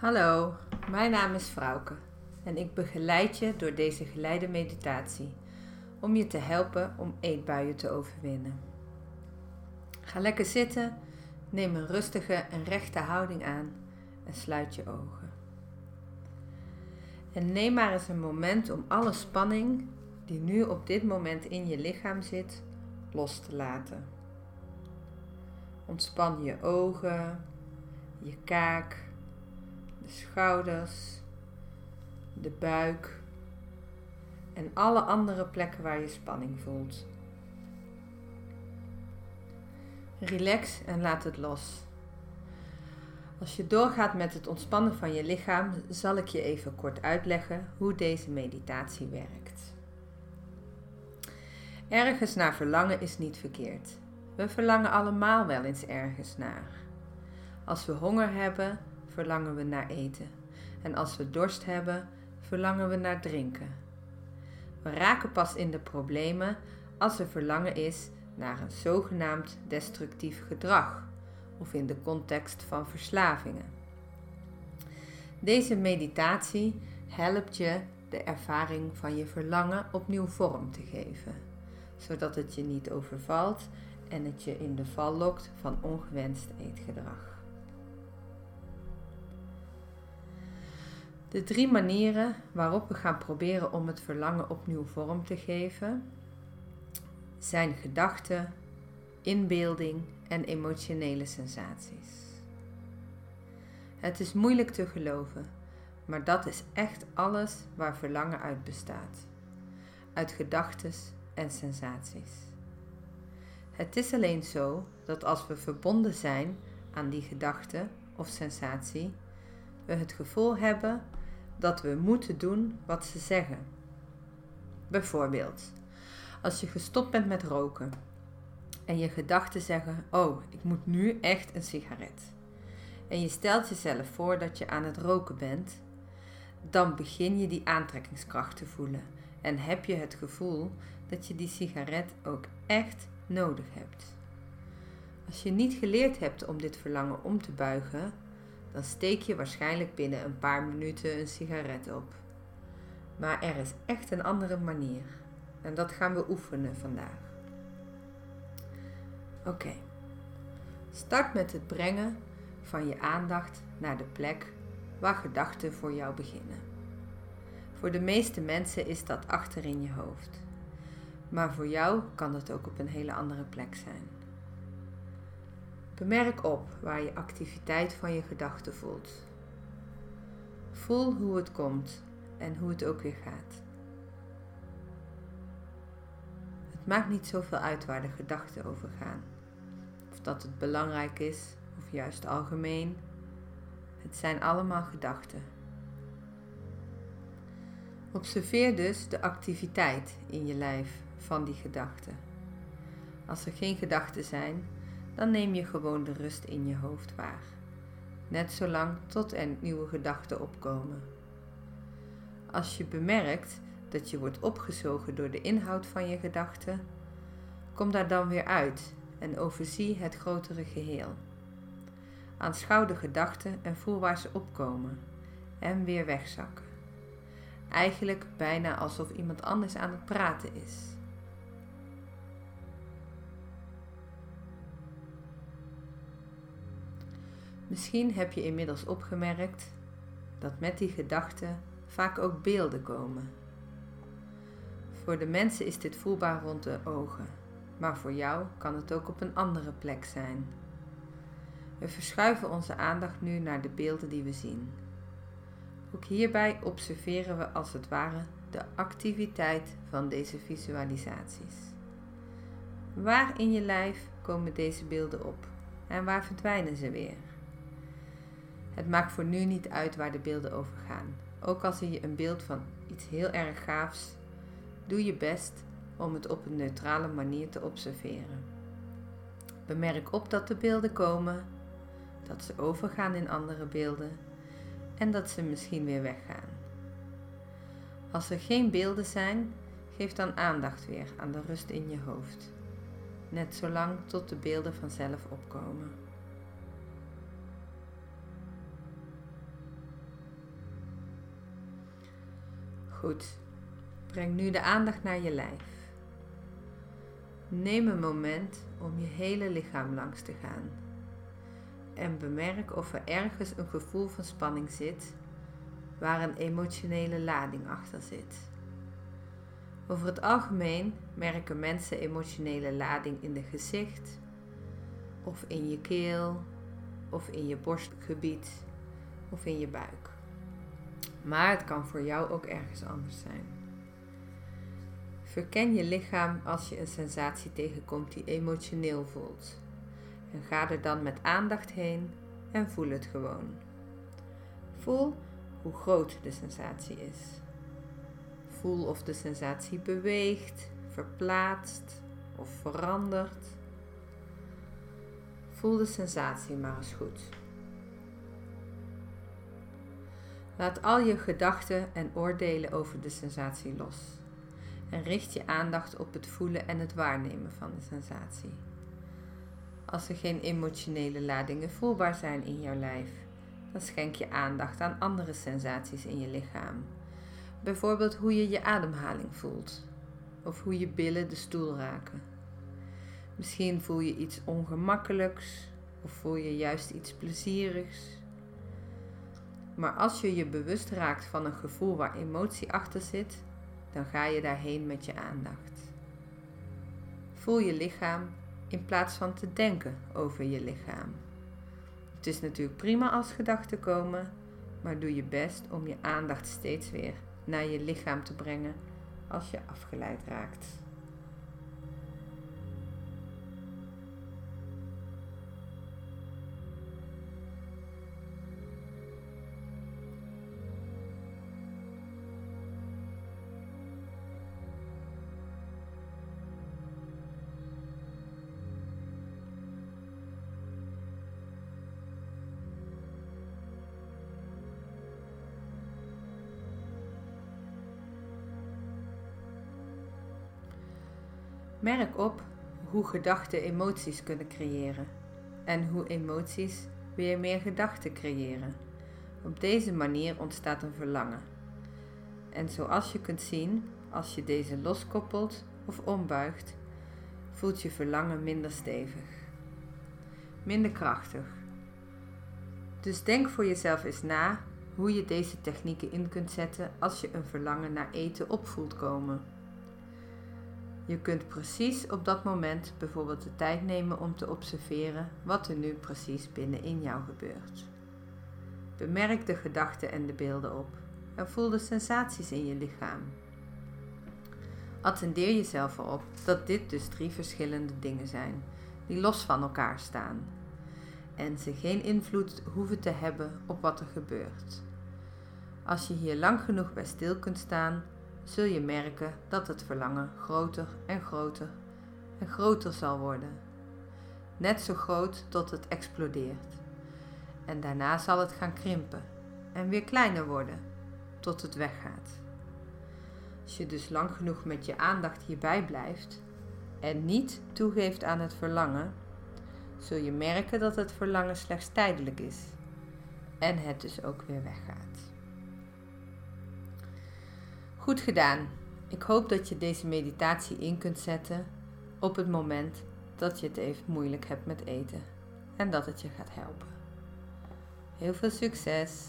Hallo, mijn naam is Frauke en ik begeleid je door deze geleide meditatie om je te helpen om eetbuien te overwinnen. Ga lekker zitten, neem een rustige en rechte houding aan en sluit je ogen. En neem maar eens een moment om alle spanning die nu op dit moment in je lichaam zit los te laten. Ontspan je ogen, je kaak de schouders, de buik en alle andere plekken waar je spanning voelt. Relax en laat het los. Als je doorgaat met het ontspannen van je lichaam, zal ik je even kort uitleggen hoe deze meditatie werkt. Ergens naar verlangen is niet verkeerd. We verlangen allemaal wel eens ergens naar. Als we honger hebben, verlangen we naar eten. En als we dorst hebben, verlangen we naar drinken. We raken pas in de problemen als er verlangen is naar een zogenaamd destructief gedrag of in de context van verslavingen. Deze meditatie helpt je de ervaring van je verlangen opnieuw vorm te geven, zodat het je niet overvalt en het je in de val lokt van ongewenst eetgedrag. De drie manieren waarop we gaan proberen om het verlangen opnieuw vorm te geven zijn gedachten, inbeelding en emotionele sensaties. Het is moeilijk te geloven, maar dat is echt alles waar verlangen uit bestaat. Uit gedachten en sensaties. Het is alleen zo dat als we verbonden zijn aan die gedachte of sensatie, we het gevoel hebben dat we moeten doen wat ze zeggen. Bijvoorbeeld, als je gestopt bent met roken en je gedachten zeggen: Oh, ik moet nu echt een sigaret. En je stelt jezelf voor dat je aan het roken bent, dan begin je die aantrekkingskracht te voelen en heb je het gevoel dat je die sigaret ook echt nodig hebt. Als je niet geleerd hebt om dit verlangen om te buigen, dan steek je waarschijnlijk binnen een paar minuten een sigaret op. Maar er is echt een andere manier. En dat gaan we oefenen vandaag. Oké. Start met het brengen van je aandacht naar de plek waar gedachten voor jou beginnen. Voor de meeste mensen is dat achter in je hoofd. Maar voor jou kan dat ook op een hele andere plek zijn. Bemerk op waar je activiteit van je gedachten voelt. Voel hoe het komt en hoe het ook weer gaat. Het maakt niet zoveel uit waar de gedachten over gaan. Of dat het belangrijk is of juist algemeen. Het zijn allemaal gedachten. Observeer dus de activiteit in je lijf van die gedachten. Als er geen gedachten zijn, dan neem je gewoon de rust in je hoofd waar. Net zolang tot er nieuwe gedachten opkomen. Als je bemerkt dat je wordt opgezogen door de inhoud van je gedachten, kom daar dan weer uit en overzie het grotere geheel. Aanschouw de gedachten en voel waar ze opkomen en weer wegzakken. Eigenlijk bijna alsof iemand anders aan het praten is. Misschien heb je inmiddels opgemerkt dat met die gedachten vaak ook beelden komen. Voor de mensen is dit voelbaar rond de ogen, maar voor jou kan het ook op een andere plek zijn. We verschuiven onze aandacht nu naar de beelden die we zien. Ook hierbij observeren we als het ware de activiteit van deze visualisaties. Waar in je lijf komen deze beelden op en waar verdwijnen ze weer? Het maakt voor nu niet uit waar de beelden over gaan. Ook al zie je een beeld van iets heel erg gaafs, doe je best om het op een neutrale manier te observeren. Bemerk op dat de beelden komen, dat ze overgaan in andere beelden en dat ze misschien weer weggaan. Als er geen beelden zijn, geef dan aandacht weer aan de rust in je hoofd. Net zolang tot de beelden vanzelf opkomen. Goed. Breng nu de aandacht naar je lijf. Neem een moment om je hele lichaam langs te gaan. En bemerk of er ergens een gevoel van spanning zit waar een emotionele lading achter zit. Over het algemeen merken mensen emotionele lading in de gezicht, of in je keel, of in je borstgebied, of in je buik. Maar het kan voor jou ook ergens anders zijn. Verken je lichaam als je een sensatie tegenkomt die emotioneel voelt. En ga er dan met aandacht heen en voel het gewoon. Voel hoe groot de sensatie is. Voel of de sensatie beweegt, verplaatst of verandert. Voel de sensatie maar eens goed. Laat al je gedachten en oordelen over de sensatie los en richt je aandacht op het voelen en het waarnemen van de sensatie. Als er geen emotionele ladingen voelbaar zijn in jouw lijf, dan schenk je aandacht aan andere sensaties in je lichaam. Bijvoorbeeld hoe je je ademhaling voelt of hoe je billen de stoel raken. Misschien voel je iets ongemakkelijks of voel je juist iets plezierigs. Maar als je je bewust raakt van een gevoel waar emotie achter zit, dan ga je daarheen met je aandacht. Voel je lichaam in plaats van te denken over je lichaam. Het is natuurlijk prima als gedachten komen, maar doe je best om je aandacht steeds weer naar je lichaam te brengen als je afgeleid raakt. Merk op hoe gedachten emoties kunnen creëren en hoe emoties weer meer gedachten creëren. Op deze manier ontstaat een verlangen. En zoals je kunt zien, als je deze loskoppelt of ombuigt, voelt je verlangen minder stevig, minder krachtig. Dus denk voor jezelf eens na hoe je deze technieken in kunt zetten als je een verlangen naar eten opvoelt komen. Je kunt precies op dat moment bijvoorbeeld de tijd nemen om te observeren wat er nu precies binnenin jou gebeurt. Bemerk de gedachten en de beelden op en voel de sensaties in je lichaam. Attendeer jezelf erop dat dit dus drie verschillende dingen zijn die los van elkaar staan en ze geen invloed hoeven te hebben op wat er gebeurt. Als je hier lang genoeg bij stil kunt staan, zul je merken dat het verlangen groter en groter en groter zal worden. Net zo groot tot het explodeert. En daarna zal het gaan krimpen en weer kleiner worden tot het weggaat. Als je dus lang genoeg met je aandacht hierbij blijft en niet toegeeft aan het verlangen, zul je merken dat het verlangen slechts tijdelijk is en het dus ook weer weggaat. Goed gedaan. Ik hoop dat je deze meditatie in kunt zetten op het moment dat je het even moeilijk hebt met eten en dat het je gaat helpen. Heel veel succes!